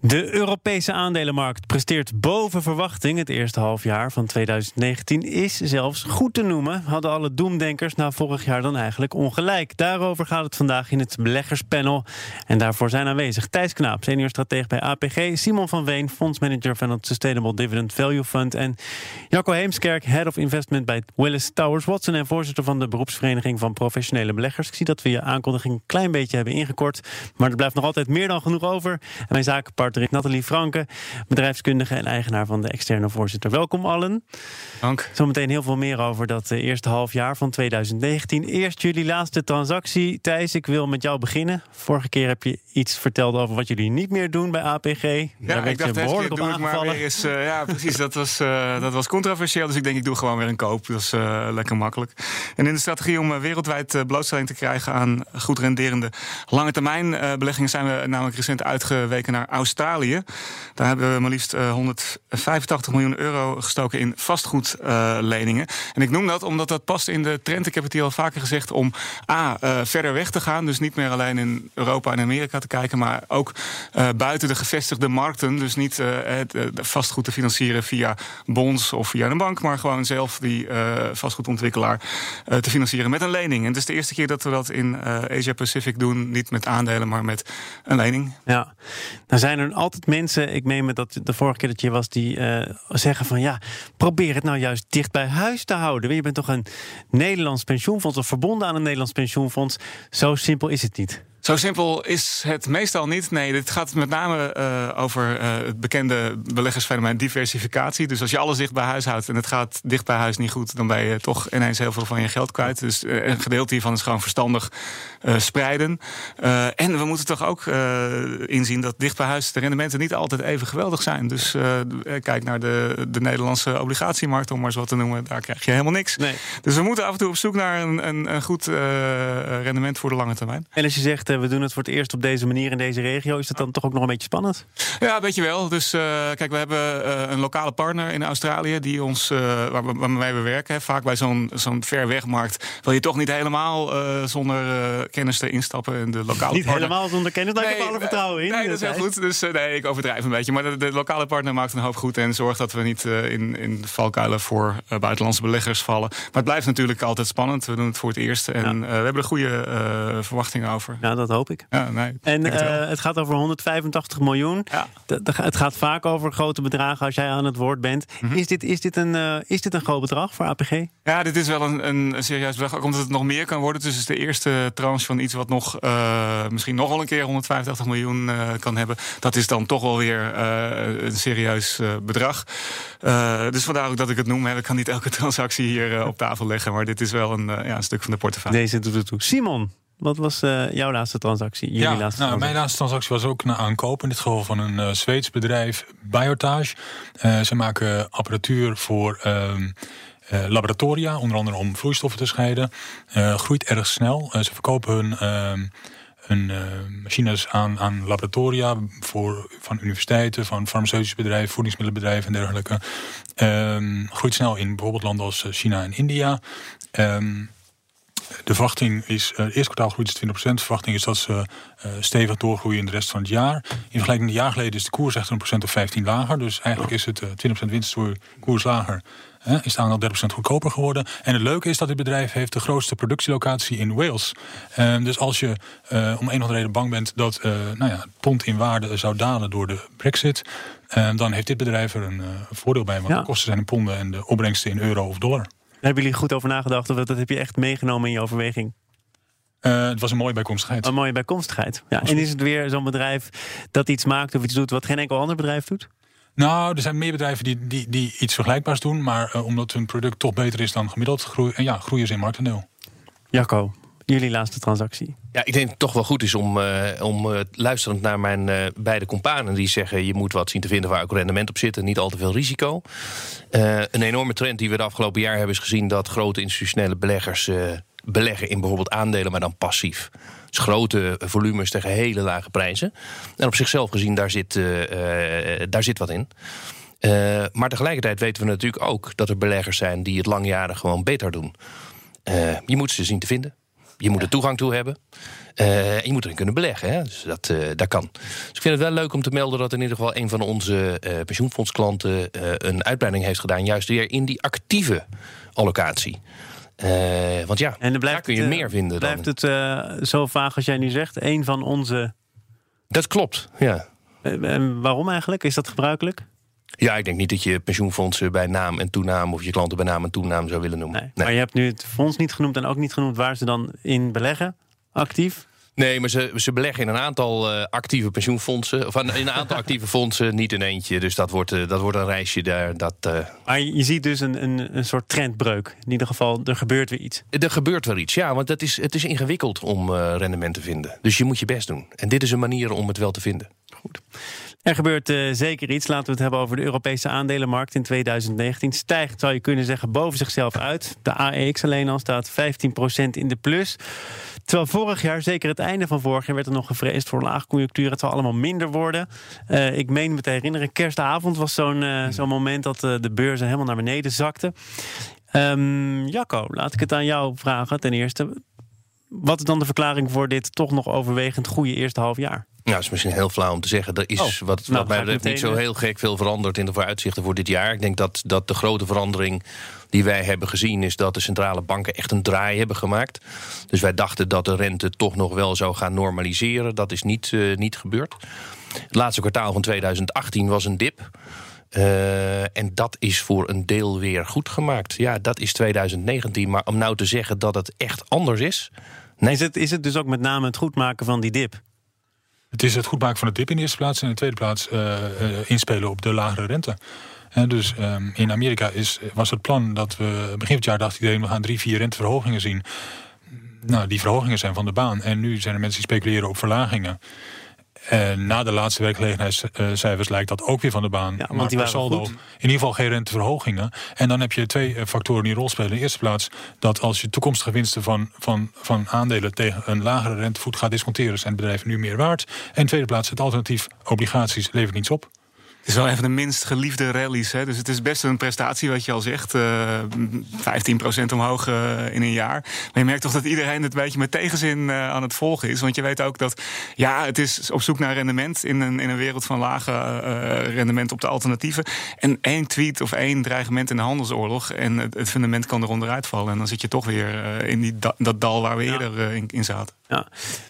De Europese aandelenmarkt presteert boven verwachting. Het eerste halfjaar van 2019 is zelfs goed te noemen. Hadden alle doemdenkers na vorig jaar dan eigenlijk ongelijk. Daarover gaat het vandaag in het beleggerspanel. En daarvoor zijn aanwezig Thijs Knaap, senior stratege bij APG... Simon van Veen, fondsmanager van het Sustainable Dividend Value Fund... en Jacco Heemskerk, head of investment bij Willis Towers Watson... en voorzitter van de beroepsvereniging van professionele beleggers. Ik zie dat we je aankondiging een klein beetje hebben ingekort... maar er blijft nog altijd meer dan genoeg over. En mijn zakenpartner is Nathalie Franke, bedrijfskundige en eigenaar van de externe voorzitter. Welkom allen. Dank. Zometeen heel veel meer over dat eh, eerste halfjaar van 2019. Eerst jullie laatste transactie. Thijs, ik wil met jou beginnen. Vorige keer heb je iets verteld over wat jullie niet meer doen bij APG. Ja, Daar ik dacht, je behoorlijk op maar aangevallen. weer eens, eh, ja, precies. Dat was, eh, dat was controversieel. Dus ik denk, ik doe gewoon weer een koop. Dat is lekker makkelijk. En in de strategie om wereldwijd blootstelling te krijgen aan goed renderende lange termijn beleggingen, zijn we namelijk recent uitgeweken naar Australië. Daar hebben we maar liefst eh, 185 miljoen euro gestoken in vastgoedleningen. en ik noem dat omdat dat past in de trend. Ik heb het hier al vaker gezegd om A, eh, verder weg te gaan. Dus niet meer alleen in Europa en Amerika te kijken, maar ook eh, buiten de gevestigde markten. Dus niet eh, het eh, vastgoed te financieren via bonds of via een bank, maar gewoon zelf die eh, vastgoedontwikkelaar eh, te financieren met een lening. En het is de eerste keer dat we dat in eh, Asia Pacific doen. Niet met aandelen, maar met een lening. Ja, dan zijn er altijd mensen, ik meen me dat de vorige keer dat je was, die eh, zeggen van ja, probeer het nou juist dicht bij huis te houden. Je bent toch een Nederlands pensioenfonds of verbonden aan een Nederlands pensioenfonds. Zo simpel is het niet. Zo simpel is het meestal niet. Nee, dit gaat met name eh, over eh, het bekende beleggersfenomeen diversificatie. Dus als je alles dicht bij huis houdt en het gaat dicht bij huis niet goed, dan ben je toch ineens heel veel van je geld kwijt. Dus eh, een gedeelte hiervan is gewoon verstandig spreiden. En we moeten toch ook inzien dat dicht bij huis de rendementen niet altijd even geweldig zijn. Dus kijk naar de, de Nederlandse obligatiemarkt, om maar zo wat te noemen. Daar krijg je helemaal niks. Nee. Dus we moeten af en toe op zoek naar een, een, een goed rendement voor de lange termijn. En als je zegt, eh, we doen het voor het eerst op deze manier in deze regio, is dat dan toch ook nog een beetje spannend? Ja, weet je wel. Dus eh, kijk, we hebben eh, een lokale partner in Australië die ons, waar we, waarmee we werken. Hè. Vaak bij zo'n zo'n ver wegmarkt wil je toch niet helemaal zonder kennis te instappen in de lokale Niet partner. helemaal zonder kennis, daar heb ik alle vertrouwen in. Nee, dat is heel Thijs. goed. Dus nee, ik overdrijf een beetje. Maar de, de lokale partner maakt een hoop goed en zorgt dat we niet in, in valkuilen voor buitenlandse beleggers vallen. Maar het blijft natuurlijk altijd spannend. We doen het voor het eerst en Ja. we hebben er goede verwachtingen over. Ja, dat hoop ik. Ja, nee, En het eh, het gaat over 185 miljoen. Ja. Het gaat vaak over grote bedragen als jij aan het woord bent. Mhm. is, dit, is, dit een, eh, is dit een groot bedrag voor APG? Ja, dit is wel een, een, serieus bedrag. Ook omdat het nog meer kan worden. Dus het is de eerste tranche van iets wat nog eh, misschien nog wel een keer 185 miljoen kan hebben. Dat is dan toch wel weer een serieus bedrag. Dus vandaar ook dat ik het noem. Hè. Ik kan niet elke transactie hier op tafel leggen. Maar dit is wel een, ja, een stuk van de portefeuille. Deze doet het toe. Simon, wat was eh, jouw laatste transactie? Jullie Ja, laatste nou, transactie? mijn laatste transactie was ook een aankoop. In dit geval van een eh, Zweeds bedrijf, Biotage. Eh, ze maken apparatuur voor ehm, eh, laboratoria, onder andere om vloeistoffen te scheiden. Groeit erg snel. Ze verkopen hun, ehm, hun eh, machines aan, aan laboratoria voor, van universiteiten, van farmaceutische bedrijven, voedingsmiddelenbedrijven en dergelijke. Ehm, groeit snel in bijvoorbeeld landen als China en India. Ehm, de verwachting is, eh, het eerste kwartaal groeit ze 20%. De verwachting is dat ze eh, stevig doorgroeien in de rest van het jaar. In vergelijking met een jaar geleden is de koers echt een procent of 15 lager. Dus eigenlijk is het eh, 20% winst door koers lager. Hè, is het aandeel 30% goedkoper geworden. En het leuke is dat dit bedrijf heeft de grootste productielocatie in Wales. Ehm, dus als je eh, om een of andere reden bang bent dat eh, nou ja, het pond in waarde zou dalen door de brexit... ehm, dan heeft dit bedrijf er een eh, voordeel bij. Want Ja. de kosten zijn in ponden en de opbrengsten in euro of dollar. Hebben jullie goed over nagedacht? Of dat heb je echt meegenomen in je overweging? Eh, het was een mooie bijkomstigheid. Een mooie bijkomstigheid. Ja, en is het weer zo'n bedrijf dat iets maakt of iets doet wat geen enkel ander bedrijf doet? Nou, er zijn meer bedrijven die, die, die iets vergelijkbaars doen. Maar eh, omdat hun product toch beter is dan gemiddeld, groeien, ja, groeien ze in marktendeel. Jacco, jullie laatste transactie? Ja, ik denk het toch wel goed is om, uh, om uh, luisterend naar mijn uh, beide companen die zeggen: je moet wat zien te vinden waar ook rendement op zit en niet al te veel risico. een enorme trend die we de afgelopen jaar hebben is gezien dat grote institutionele beleggers beleggen in bijvoorbeeld aandelen, maar dan passief. Dus grote volumes tegen hele lage prijzen. En op zichzelf gezien, daar zit, daar zit wat in. Maar tegelijkertijd weten we natuurlijk ook dat er beleggers zijn die het langjarig gewoon beter doen. Je moet ze zien te vinden. Je moet er toegang toe hebben. Uh, en je moet erin kunnen beleggen. Hè? Dus dat, dat kan. Dus ik vind het wel leuk om te melden dat in ieder geval een van onze pensioenfondsklanten een uitbreiding heeft gedaan, juist weer in die actieve allocatie. want ja, en daar kun je meer vinden. Blijft het zo vaag als jij nu zegt? Een van onze. Dat klopt, ja. En waarom eigenlijk? Is dat gebruikelijk? Ja, ik denk niet dat je pensioenfondsen bij naam en toenaam... of je klanten bij naam en toenaam zou willen noemen. Nee. Maar je hebt nu het fonds niet genoemd en ook niet genoemd... waar ze dan in beleggen, actief? Nee, maar ze, ze beleggen in een aantal uh, actieve pensioenfondsen. Of in een aantal actieve fondsen, niet in eentje. Dus dat wordt, uh, dat wordt een reisje daar. Dat, uh... Maar je ziet dus een, een, een soort trendbreuk. In ieder geval, er gebeurt weer iets. Er gebeurt wel iets, ja. Want het is, het is ingewikkeld om rendement te vinden. Dus je moet je best doen. En dit is een manier om het wel te vinden. Goed. Er gebeurt uh, zeker iets. Laten we het hebben over de Europese aandelenmarkt in 2019. Stijgt, zou je kunnen zeggen, boven zichzelf uit. De AEX alleen al staat 15% in de plus. Terwijl vorig jaar, zeker het einde van vorig jaar, werd er nog gevreesd voor laagconjunctuur. Het zal allemaal minder worden. Uh, ik meen me te herinneren, kerstavond was zo'n uh, zo'n moment dat de beurzen helemaal naar beneden zakten. Um, Jacco, laat ik het aan jou vragen ten eerste. Wat is dan de verklaring voor dit toch nog overwegend goede eerste half jaar? Ja, dat is misschien heel flauw om te zeggen. Er is, oh, wat, nou, wat mij betreft, niet zo heel gek veel veranderd in de vooruitzichten voor dit jaar. Ik denk dat, dat de grote verandering die wij hebben gezien is dat de centrale banken echt een draai hebben gemaakt. Dus wij dachten dat de rente toch nog wel zou gaan normaliseren. Dat is niet, uh, niet gebeurd. Het laatste kwartaal van 2018 was een dip. Uh, en dat is voor een deel weer goed gemaakt. Ja, dat is 2019. Maar om nou te zeggen dat het echt anders is. Nee. Is, het, is het dus ook met name het goedmaken van die dip? Het is het goedmaken van de dip in de eerste plaats. En in de tweede plaats uh, uh, inspelen op de lagere rente. En dus um, in Amerika is, was het plan dat we begin van het jaar dacht iedereen we gaan drie, vier renteverhogingen zien. Nou, die verhogingen zijn van de baan. En nu zijn er mensen die speculeren op verlagingen. En na de laatste werkgelegenheidscijfers lijkt dat ook weer van de baan. Ja, maar die saldo in ieder geval geen renteverhogingen. En dan heb je twee eh, factoren die een rol spelen. In de eerste plaats dat als je toekomstige winsten van, van, van aandelen tegen een lagere rentevoet gaat disconteren, zijn bedrijven nu meer waard. En in de tweede plaats, het alternatief obligaties levert niets op is wel even de minst geliefde rallies. Hè? Dus het is best een prestatie, wat je al zegt. Uh, eh, 15% omhoog uh, in een jaar. Maar je merkt toch dat iedereen het een beetje met tegenzin uh, aan het volgen is. Want je weet ook dat, ja, het is op zoek naar rendement in een, in een wereld van lage rendement op de alternatieven. En één tweet of één dreigement in de handelsoorlog en het, het fundament kan eronder uitvallen. En dan zit je toch weer in die, dat dal waar we eerder in, in zaten. Ja,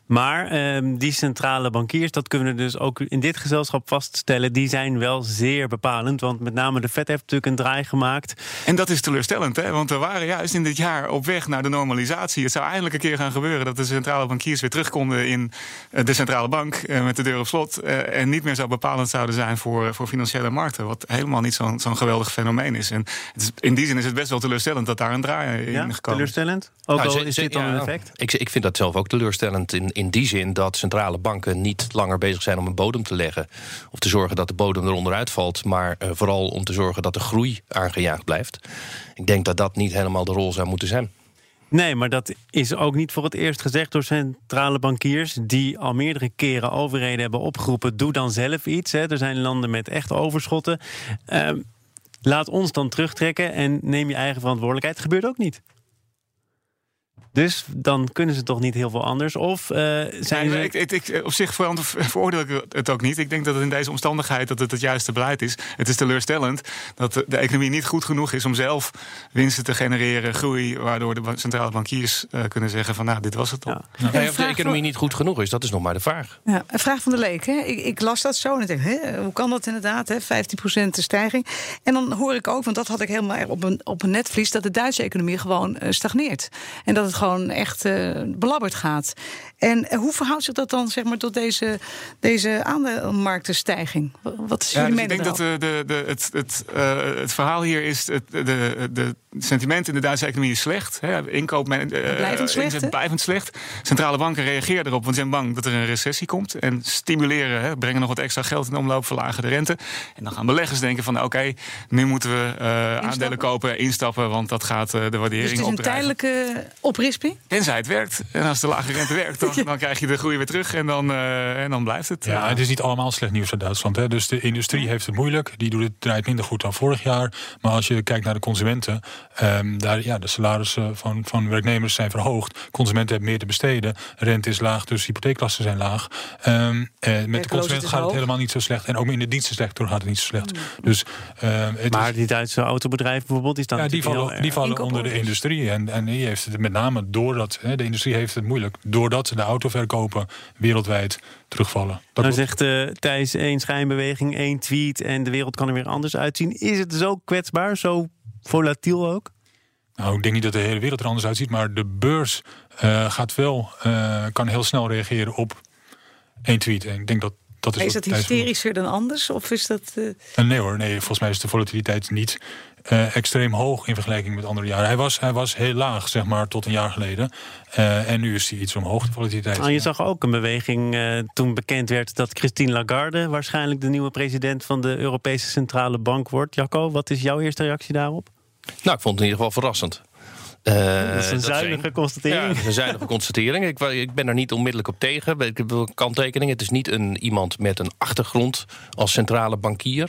maar uh, die centrale bankiers, dat kunnen we dus ook in dit gezelschap vaststellen, die zijn wel zeer bepalend. Want met name de Fed heeft natuurlijk een draai gemaakt. En dat is teleurstellend, hè? want we waren juist in dit jaar op weg naar de normalisatie. Het zou eindelijk een keer gaan gebeuren dat de centrale bankiers weer terug konden in eh, de centrale bank uh, met de deur op slot. Uh, en niet meer zo bepalend zouden zijn voor, voor financiële markten. Wat helemaal niet zo'n zo'n geweldig fenomeen is. En is, in die zin is het best wel teleurstellend dat daar een draai in ja, gekomen is. Teleurstellend? Ook nou, al is dit dan een effect? Ik, ik vind dat zelf ook teleurstellend teleurstellend in, in die zin dat centrale banken niet langer bezig zijn om een bodem te leggen. Of te zorgen dat de bodem eronder uitvalt, maar uh, vooral om te zorgen dat de groei aangejaagd blijft. Ik denk dat dat niet helemaal de rol zou moeten zijn. Nee, maar dat is ook niet voor het eerst gezegd door centrale bankiers. die al meerdere keren overheden hebben opgeroepen. doe dan zelf iets. Hè. Er zijn landen met echt overschotten. Uh, laat ons dan terugtrekken en neem je eigen verantwoordelijkheid. Gebeurt ook niet. Dus dan kunnen ze toch niet heel veel anders? Of uh, zijn nee, ik, ik, op zich veroordeel ik het ook niet. Ik denk dat het in deze omstandigheid dat het het juiste beleid is. Het is teleurstellend dat de economie niet goed genoeg is om zelf winsten te genereren, groei, waardoor de centrale bankiers uh, kunnen zeggen van nou, dit was het al. Ja. Ja, of de economie niet goed genoeg is, dat is nog maar de vraag. Ja, een vraag van de leek. Hè? Ik, ik las dat zo en ik denk, hè, hoe kan dat inderdaad? Hè? 15% stijging. En dan hoor ik ook, want dat had ik helemaal op een, op een netvlies, dat de Duitse economie gewoon uh, stagneert. En dat het gewoon echt uh, belabberd gaat. En hoe verhoudt zich dat dan zeg maar, tot deze, deze aandeelmarktenstijging? Wat is jullie ja, dus Ik denk dat de, de, de, het, het, uh, het verhaal hier is: het de, de sentiment in de Duitse economie is slecht. Hè. Inkoop uh, blijvend slecht. blijvend slecht. Centrale banken reageren erop, want ze zijn bang dat er een recessie komt. En stimuleren, hè, brengen nog wat extra geld in de omloop, verlagen de rente. En dan gaan beleggers denken: van oké, nu moeten we aandelen kopen, instappen, want dat gaat de waardering dus het is een tijdelijke oprisping? Tenzij het werkt. En als de lage rente werkt, dan, dan krijg je de groei weer terug en dan, uh, en dan blijft het. Ja, het is niet allemaal slecht nieuws uit Duitsland. Hè. Dus de industrie heeft het moeilijk. Die doet het, draait minder goed dan vorig jaar. Maar als je kijkt naar de consumenten, um, daar, ja, de salarissen van, van werknemers zijn verhoogd. Consumenten hebben meer te besteden. Rente is laag, dus hypotheeklasten zijn laag. Um, eh, met de consumenten gaat het helemaal niet zo slecht. En ook in de dienstensector gaat het niet zo slecht. Mm. Dus, um, het maar is, die Duitse autobedrijven bijvoorbeeld, die staan ja, die vallen, die vallen onder de industrie. En, en die heeft het met name doordat hè, de industrie heeft het moeilijk. Doordat de autoverkopen wereldwijd terugvallen. Dat nou zegt uh, Thijs één schijnbeweging, één tweet en de wereld kan er weer anders uitzien. Is het zo kwetsbaar, zo volatiel ook? Nou, ik denk niet dat de hele wereld er anders uitziet, maar de beurs uh, gaat wel, uh, kan heel snel reageren op één tweet. En ik denk dat dat is, is dat hysterischer dan anders? Of is dat. Uh... Nee hoor, nee, volgens mij is de volatiliteit niet uh, extreem hoog in vergelijking met andere jaren. Hij was, hij was heel laag, zeg maar, tot een jaar geleden. Uh, en nu is hij iets omhoog, de volatiliteit. Nou, je zag ook een beweging uh, toen bekend werd dat Christine Lagarde waarschijnlijk de nieuwe president van de Europese Centrale Bank wordt. Jacco, wat is jouw eerste reactie daarop? Nou, ik vond het in ieder geval verrassend. Uh, dat is een zuinige constatering. Ja, dat is een zuinige constatering. Ik, ik, ben er niet onmiddellijk op tegen. Ik heb een kanttekening. Het is niet een, iemand met een achtergrond als centrale bankier.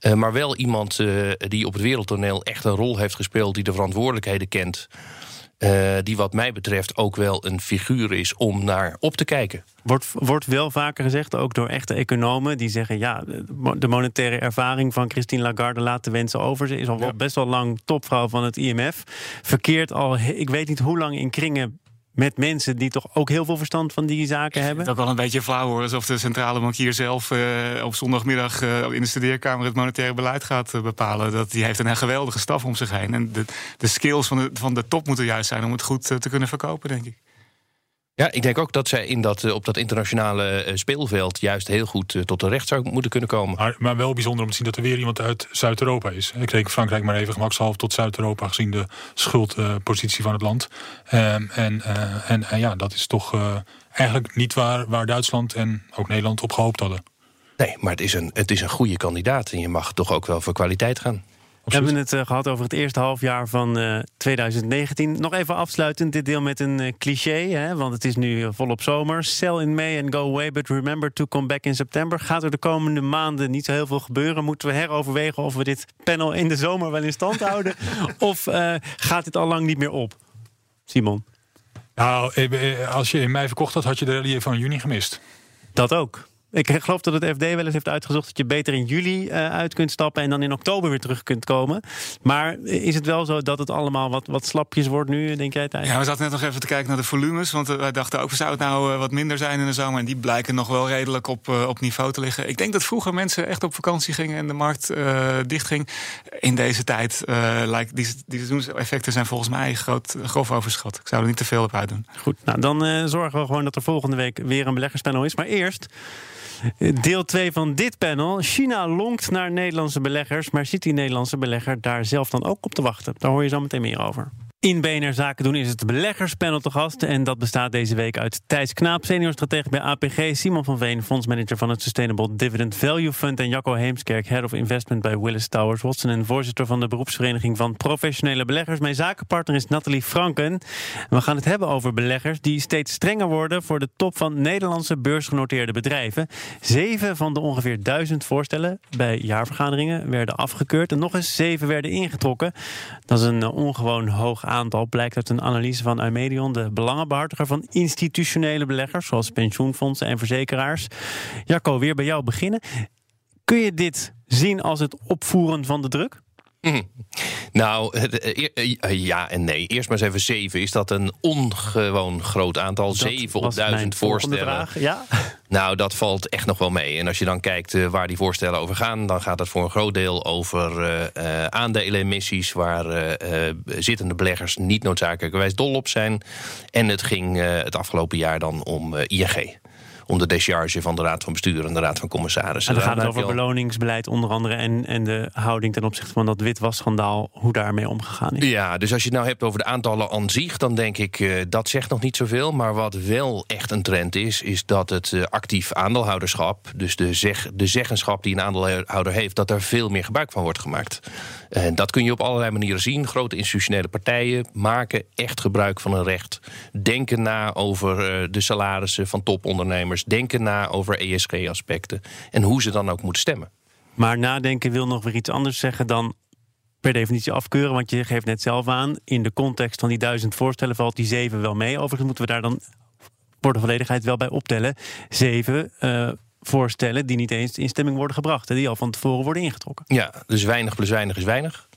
Uh, maar wel iemand uh, die op het wereldtoneel echt een rol heeft gespeeld, die de verantwoordelijkheden kent. Uh, die wat mij betreft ook wel een figuur is om naar op te kijken. Wordt, wordt wel vaker gezegd, ook door echte economen, die zeggen: ja, de monetaire ervaring van Christine Lagarde laat de wensen over. Ze is al ja. best wel lang topvrouw van het IMF. Verkeerd al, ik weet niet hoe lang in kringen met mensen die toch ook heel veel verstand van die zaken hebben. Ook wel een beetje flauw hoor, alsof de centrale bankier zelf uh, op zondagmiddag uh, in de studeerkamer het monetaire beleid gaat uh, bepalen. Dat, die heeft een geweldige staf om zich heen. En de, de skills van de, van de top moeten juist zijn om het goed te kunnen verkopen, denk ik. Ja, ik denk ook dat zij in dat, op dat internationale speelveld juist heel goed tot de recht zou moeten kunnen komen. Maar, maar wel bijzonder om te zien dat er weer iemand uit Zuid-Europa is. Ik denk Frankrijk maar even gemakshalve tot Zuid-Europa gezien de schuldpositie van het land. Um, en, en, en, ja, dat is toch eigenlijk niet waar, waar Duitsland en ook Nederland op gehoopt hadden. Nee, maar het is, een, het is een goede kandidaat en je mag toch ook wel voor kwaliteit gaan. We hebben het uh, gehad over het eerste halfjaar van uh, 2019. Nog even afsluitend dit deel met een uh, cliché, hè, want het is nu volop zomer. Sell in May and go away, but remember to come back in September. Gaat er de komende maanden niet zo heel veel gebeuren? Moeten we heroverwegen of we dit panel in de zomer wel in stand houden? of uh, gaat dit al lang niet meer op? Simon? Nou, als je in mei verkocht had, had je de rally van juni gemist. Dat ook. Ik geloof dat het FD wel eens heeft uitgezocht dat je beter in juli uh, uit kunt stappen en dan in oktober weer terug kunt komen. Maar is het wel zo dat het allemaal wat, wat slapjes wordt nu, denk jij, Thijs? Ja, we zaten net nog even te kijken naar de volumes. Want wij dachten ook, zou het nou uh, wat minder zijn in de zomer? En die blijken nog wel redelijk op, uh, op niveau te liggen. Ik denk dat vroeger mensen echt op vakantie gingen en de markt dichtging. In deze tijd lijkt die, die seizoenseffecten zijn volgens mij groot, grof overschat. Ik zou er niet te veel op uitdoen. Goed, nou dan zorgen we gewoon dat er volgende week weer een beleggerspanel is. Maar eerst. Deel 2 van dit panel. China lonkt naar Nederlandse beleggers, maar zit die Nederlandse belegger daar zelf dan ook op te wachten? Daar hoor je zo meteen meer over. In BNR Zaken doen is het beleggerspanel te gast. En dat bestaat deze week uit Thijs Knaap, senior stratege bij APG... Simon van Veen, fondsmanager van het Sustainable Dividend Value Fund... en Jacco Heemskerk, head of investment bij Willis Towers Watson... en voorzitter van de beroepsvereniging van professionele beleggers. Mijn zakenpartner is Nathalie Franken. We gaan het hebben over beleggers die steeds strenger worden... voor de top van Nederlandse beursgenoteerde bedrijven. Zeven van de ongeveer duizend voorstellen bij jaarvergaderingen werden afgekeurd... en nog eens zeven werden ingetrokken. Dat is een ongewoon hoog aantal blijkt uit een analyse van Eumedion, de belangenbehartiger van institutionele beleggers, zoals pensioenfondsen en verzekeraars. Jacco, weer bij jou beginnen. Kun je dit zien als het opvoeren van de druk? Mm. Nou, ja en nee. Eerst maar eens even zeven. Is dat een ongewoon groot aantal? Zeven op duizend voorstellen. Vraag. Ja? Nou, dat valt echt nog wel mee. En als je dan kijkt uh, waar die voorstellen over gaan, dan gaat het voor een groot deel over uh, uh, aandelenemissies waar zittende beleggers niet noodzakelijkerwijs dol op zijn. En het ging het afgelopen jaar dan om ING om de decharge van de Raad van Bestuur en de Raad van Commissarissen. En dan gaat het over beloningsbeleid onder andere en, en de houding ten opzichte van dat witwasschandaal, hoe daarmee omgegaan is. Ja, dus als je het nou hebt over de aantallen aan zich, dan denk ik uh, dat zegt nog niet zoveel. Maar wat wel echt een trend is, is dat het uh, actief aandeelhouderschap, dus de, zeg, de zeggenschap die een aandeelhouder heeft, dat er veel meer gebruik van wordt gemaakt. En dat kun je op allerlei manieren zien. Grote institutionele partijen maken echt gebruik van hun recht. Denken na over uh, de salarissen van topondernemers denken na over ESG-aspecten en hoe ze dan ook moeten stemmen. Maar nadenken wil nog weer iets anders zeggen dan per definitie afkeuren. Want je geeft net zelf aan, in de context van die duizend voorstellen valt die zeven wel mee. Overigens moeten we daar dan voor de volledigheid wel bij optellen. Zeven uh, voorstellen die niet eens in stemming worden gebracht. En die al van tevoren worden ingetrokken. Ja, dus weinig plus weinig is weinig.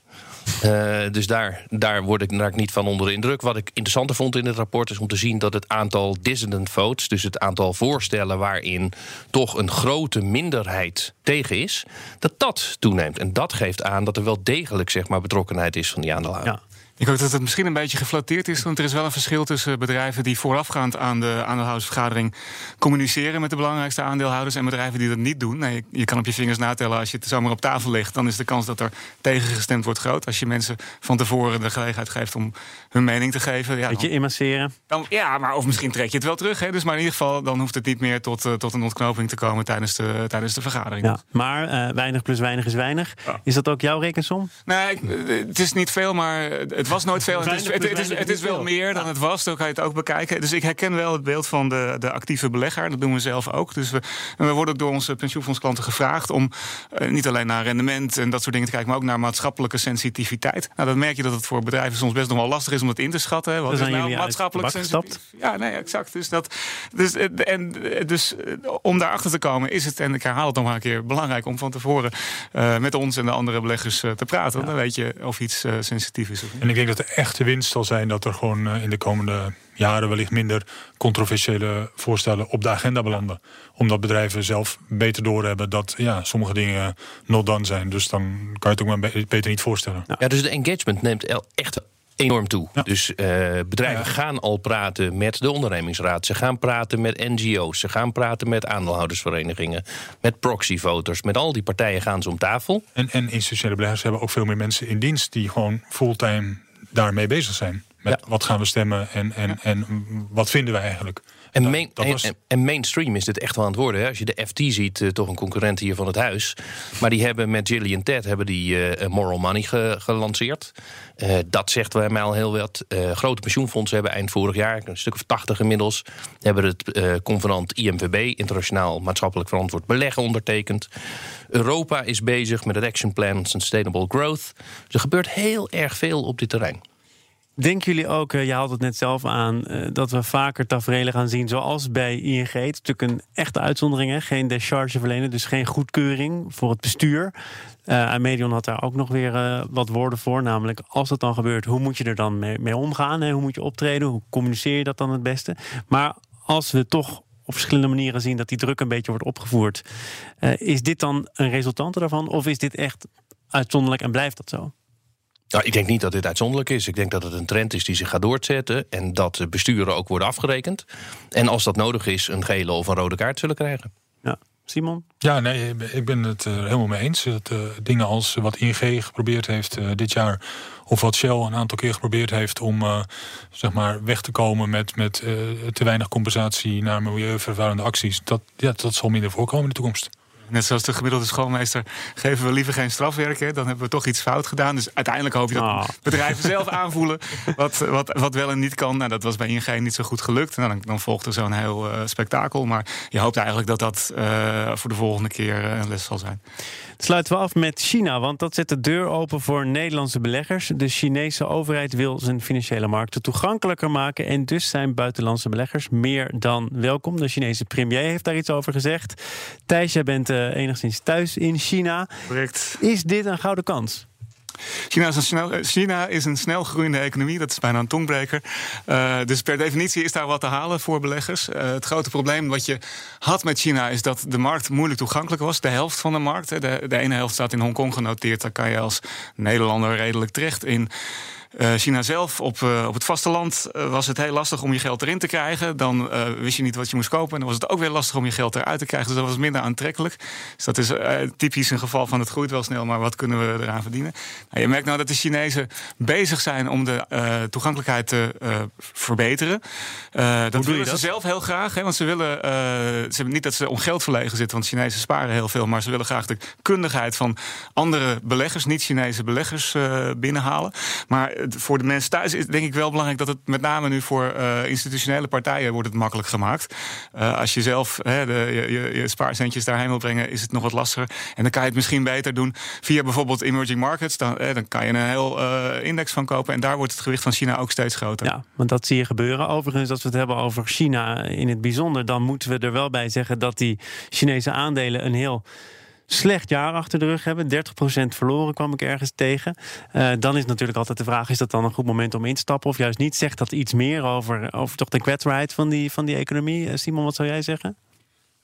Uh, dus daar, daar word ik, niet van onder de indruk. Wat ik interessanter vond in het rapport is om te zien dat het aantal dissident votes, dus het aantal voorstellen waarin toch een grote minderheid tegen is, dat dat toeneemt. En dat geeft aan dat er wel degelijk zeg maar, betrokkenheid is van die aandeelhouder. Ja. Ik hoop dat het misschien een beetje geflatteerd is. Want er is wel een verschil tussen bedrijven die voorafgaand aan de aandeelhoudersvergadering communiceren met de belangrijkste aandeelhouders en bedrijven die dat niet doen. Nee, je kan op je vingers natellen als je het zomaar op tafel ligt. Dan is de kans dat er tegengestemd wordt groot. Als je mensen van tevoren de gelegenheid geeft om hun mening te geven. Ja, Beetje immasseren. Dan, ja, maar of misschien trek je het wel terug. Hè. Dus maar in ieder geval, dan hoeft het niet meer tot, uh, tot een ontknoping te komen tijdens de, tijdens de vergadering. Ja, maar uh, weinig plus weinig is weinig. Ja. Is dat ook jouw rekensom? Nee, het is niet veel, maar het was nooit veel. Het is, het, het, is, het is wel meer dan het was. Dan kan je het ook bekijken. Dus ik herken wel het beeld van de, de actieve belegger. Dat doen we zelf ook. Dus we, we worden ook door onze pensioenfondsklanten gevraagd om uh, niet alleen naar rendement en dat soort dingen te kijken, maar ook naar maatschappelijke sensitiviteit. Nou, dan merk je dat het voor bedrijven soms best nog wel lastig is om het in te schatten. Wat dus is nou maatschappelijk sensitief? Ja, nee, exact. Dus, dat, dus, en, dus om daarachter te komen is het, en ik herhaal het nog maar een keer, belangrijk om van tevoren uh, met ons en de andere beleggers uh, te praten. Ja. Dan weet je of iets sensitief is. Of niet. En ik denk dat de echte winst zal zijn dat er gewoon in de komende jaren wellicht minder controversiële voorstellen op de agenda belanden. Omdat bedrijven zelf beter doorhebben dat ja, sommige dingen not done zijn. Dus dan kan je het ook maar beter niet voorstellen. Ja, dus de engagement neemt echt enorm toe. Ja. Dus uh, bedrijven ja. gaan al praten met de ondernemingsraad. Ze gaan praten met NGO's. Ze gaan praten met aandeelhoudersverenigingen. Met proxyvoters. Met al die partijen gaan ze om tafel. En, en institutionele beleggers hebben ook veel meer mensen in dienst... die gewoon fulltime daarmee bezig zijn. Met ja. wat gaan we stemmen en, en, en wat vinden we eigenlijk. En, dat, main, dat was... en, en, mainstream is dit echt wel aan het worden. Hè? Als je de FT ziet, uh, toch een concurrent hier van het huis. Maar die hebben met Gillian Ted hebben die uh, Moral Money ge gelanceerd. Uh, dat zegt bij mij al heel wat. grote pensioenfondsen hebben eind vorig jaar, een stuk of 80 inmiddels, hebben het convenant IMVB, Internationaal Maatschappelijk Verantwoord Beleggen, ondertekend. Europa is bezig met het Action Plan Sustainable Growth. Dus er gebeurt heel erg veel op dit terrein. Denken jullie ook, je haalt het net zelf aan, dat we vaker tafereelen gaan zien zoals bij ING? Het is natuurlijk een echte uitzondering, hè? geen decharge verlenen, dus geen goedkeuring voor het bestuur. Uh, Medion had daar ook nog weer wat woorden voor, namelijk als dat dan gebeurt, hoe moet je er dan mee, omgaan? Hè? Hoe moet je optreden? Hoe communiceer je dat dan het beste? Maar als we toch op verschillende manieren zien dat die druk een beetje wordt opgevoerd, is dit dan een resultante daarvan of is dit echt uitzonderlijk en blijft dat zo? Nou, ik denk niet dat dit uitzonderlijk is. Ik denk dat het een trend is die zich gaat doorzetten. En dat de besturen ook worden afgerekend. En als dat nodig is, een gele of een rode kaart zullen krijgen. Ja. Simon? Ja, nee, ik ben het uh, helemaal mee eens. Dat uh, dingen als wat ING geprobeerd heeft uh, dit jaar, of wat Shell een aantal keer geprobeerd heeft om zeg maar weg te komen met, met te weinig compensatie naar milieuvervuilende acties, dat, ja, dat zal minder voorkomen in de toekomst. Net zoals de gemiddelde schoolmeester geven we liever geen strafwerk. Hè? Dan hebben we toch iets fout gedaan. Dus uiteindelijk hoop je dat oh. bedrijven zelf aanvoelen wat, wat, wat wel en niet kan. Nou, dat was bij ING niet zo goed gelukt. Nou, dan, dan volgt er zo'n heel uh, spektakel. Maar je hoopt eigenlijk dat dat uh, voor de volgende keer een les zal zijn. Sluiten we af met China, want dat zet de deur open voor Nederlandse beleggers. De Chinese overheid wil zijn financiële markten toegankelijker maken en dus zijn buitenlandse beleggers meer dan welkom. De Chinese premier heeft daar iets over gezegd. Thijs, jij bent uh, enigszins thuis in China. Correct. Is dit een gouden kans? China is, een snel, China is een snel groeiende economie, dat is bijna een tongbreker. Uh, dus per definitie is daar wat te halen voor beleggers. Uh, het grote probleem wat je had met China is dat de markt moeilijk toegankelijk was. De helft van de markt, de, de ene helft staat in Hongkong genoteerd. Daar kan je als Nederlander redelijk terecht in. Uh, China zelf op, uh, op het vasteland uh, was het heel lastig om je geld erin te krijgen. Dan wist je niet wat je moest kopen. En dan was het ook weer lastig om je geld eruit te krijgen. Dus dat was minder aantrekkelijk. Dus dat is typisch een geval van het groeit wel snel, maar wat kunnen we eraan verdienen? Nou, je merkt nou dat de Chinezen bezig zijn om de toegankelijkheid te verbeteren. dat willen ze zelf heel graag. Hè, want ze willen ze niet dat ze om geld verlegen zitten, want Chinezen sparen heel veel. Maar ze willen graag de kundigheid van andere beleggers, niet-Chinese beleggers, binnenhalen. Maar voor de mensen thuis is denk ik wel belangrijk dat het met name nu voor uh, institutionele partijen wordt het makkelijk gemaakt. Uh, als je zelf hè, de, je, je, spaarcentjes daarheen wil brengen, is het nog wat lastiger. En dan kan je het misschien beter doen via bijvoorbeeld emerging markets. Dan, eh, dan kan je een heel index van kopen. En daar wordt het gewicht van China ook steeds groter. Ja, want dat zie je gebeuren. Overigens, als we het hebben over China in het bijzonder, dan moeten we er wel bij zeggen dat die Chinese aandelen een heel slecht jaar achter de rug hebben. 30% verloren kwam ik ergens tegen. Uh, dan is natuurlijk altijd de vraag: is dat dan een goed moment om in te stappen of juist niet? Zegt dat iets meer over, over toch de kwetsbaarheid van die, van die economie? Eh, Simon, wat zou jij zeggen?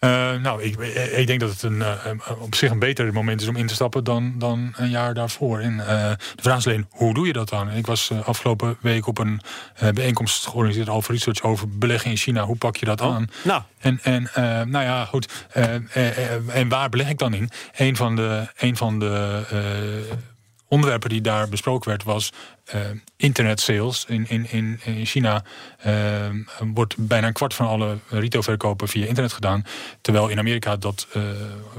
Uh, nou, ik, ik, denk dat het een, uh, op zich een beter moment is om in te stappen dan, dan een jaar daarvoor. En, uh, de vraag is alleen, hoe doe je dat dan? Ik was afgelopen week op een bijeenkomst georganiseerd, Alpha Research, over beleggen in China. Hoe pak je dat oh, aan? Nou. En, en nou ja, goed. en waar beleg ik dan in? Een van de, een van de onderwerpen die daar besproken werd was internet sales. In, in, in, in China uh, wordt bijna een kwart van alle retailverkopen via internet gedaan. Terwijl in Amerika dat uh,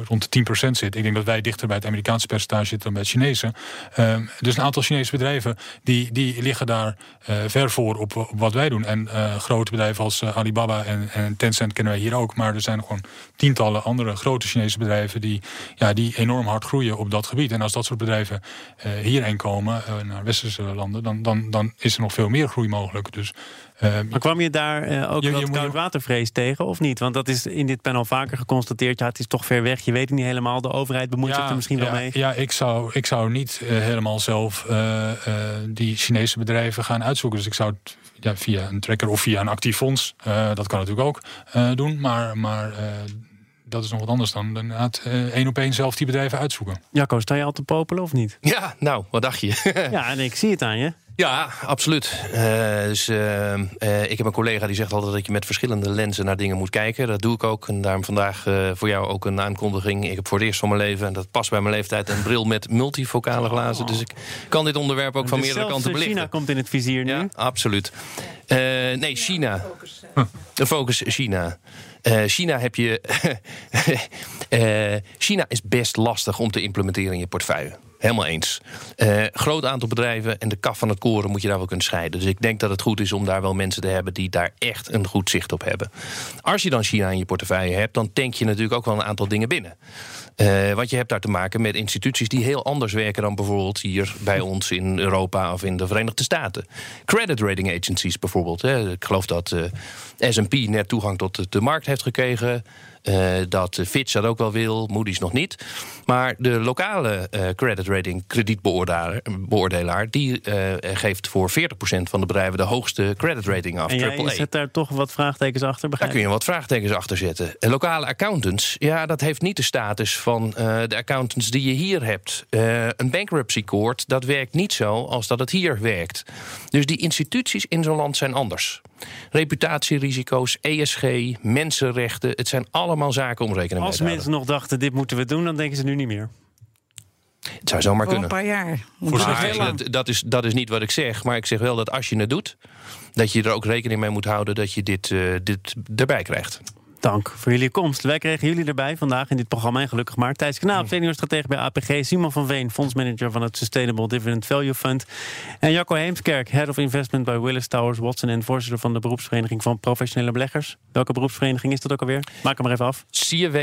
rond de 10% zit. Ik denk dat wij dichter bij het Amerikaanse percentage zitten dan bij het Chinese. Dus een aantal Chinese bedrijven die, die liggen daar ver voor op, op, wat wij doen. En grote bedrijven als Alibaba en, en Tencent kennen wij hier ook. Maar er zijn gewoon tientallen andere grote Chinese bedrijven die, ja, die enorm hard groeien op dat gebied. En als dat soort bedrijven hierheen komen, naar westerse landen, dan, dan, dan is er nog veel meer groei mogelijk. Dus, uh, maar kwam je daar uh, ook je, wat koudwatervrees tegen of niet? Want dat is in dit panel vaker geconstateerd. Ja, het is toch ver weg. Je weet het niet helemaal. De overheid bemoeit zich er misschien ja, wel mee. Ja, ik zou, ik zou niet uh, helemaal zelf die Chinese bedrijven gaan uitzoeken. Dus ik zou het ja, via een tracker of via een actief fonds. dat kan natuurlijk ook doen. Maar, maar dat is nog wat anders dan inderdaad uh, één op één zelf die bedrijven uitzoeken. Jacco, sta je al te popelen of niet? Ja, nou, wat dacht je? ja, en ik zie het aan je. Ja, absoluut. Uh, dus, uh, uh, ik heb een collega die zegt altijd dat je met verschillende lenzen naar dingen moet kijken. Dat doe ik ook. En daarom vandaag voor jou ook een aankondiging. Ik heb voor het eerst van mijn leven, en dat past bij mijn leeftijd, een bril met multifocale glazen. Dus ik kan dit onderwerp ook van dus meerdere kanten belichten. China komt in het vizier nu. Ja, absoluut. nee, China. De focus China. Uh, China heb je. uh, China is best lastig om te implementeren in je portefeuille. Helemaal eens. Uh, groot aantal bedrijven en de kaf van het koren moet je daar wel kunnen scheiden. Dus ik denk dat het goed is om daar wel mensen te hebben die daar echt een goed zicht op hebben. Als je dan China in je portefeuille hebt, dan denk je natuurlijk ook wel een aantal dingen binnen. Uh, want je hebt daar te maken met instituties die heel anders werken dan bijvoorbeeld hier bij ons in Europa of in de Verenigde Staten. Credit rating agencies bijvoorbeeld. Ik geloof dat uh, SP net toegang tot de markt heeft gekregen. Uh, dat Fitch dat ook wel wil, Moody's nog niet. Maar de lokale uh, credit rating kredietbeoordelaar... die uh, geeft voor 40% van de bedrijven de hoogste credit rating af. En jij zet daar toch wat vraagtekens achter, Daar kun je wat vraagtekens achter zetten. En lokale accountants, ja, dat heeft niet de status van de accountants die je hier hebt. een bankruptcy court, dat werkt niet zo als dat het hier werkt. Dus die instituties in zo'n land zijn anders. Reputatierisico's, ESG, mensenrechten, het zijn allemaal zaken om rekening mee te houden. Als mensen nog dachten, dit moeten we doen, dan denken ze nu niet meer. Het zou zomaar Voor kunnen. een paar jaar. dat, dat, is, dat is niet wat ik zeg. Maar ik zeg wel dat als je het doet, dat je er ook rekening mee moet houden dat je dit, uh, dit erbij krijgt. Dank voor jullie komst. Wij kregen jullie erbij vandaag in dit programma. En gelukkig maar. Thijs Knaap, seniorstratege bij APG. Simon van Veen, fondsmanager van het Sustainable Dividend Value Fund. En Jacco Heemskerk, Head of Investment bij Willis Towers Watson... en voorzitter van de beroepsvereniging van professionele beleggers. Welke beroepsvereniging is dat ook alweer? Maak hem maar even af. CFW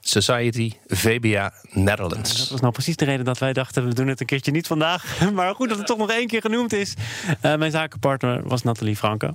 Society VBA Netherlands. dat was nou precies de reden dat wij dachten... we doen het een keertje niet vandaag. Maar goed dat het toch nog één keer genoemd is. Uh, mijn zakenpartner was Nathalie Franke.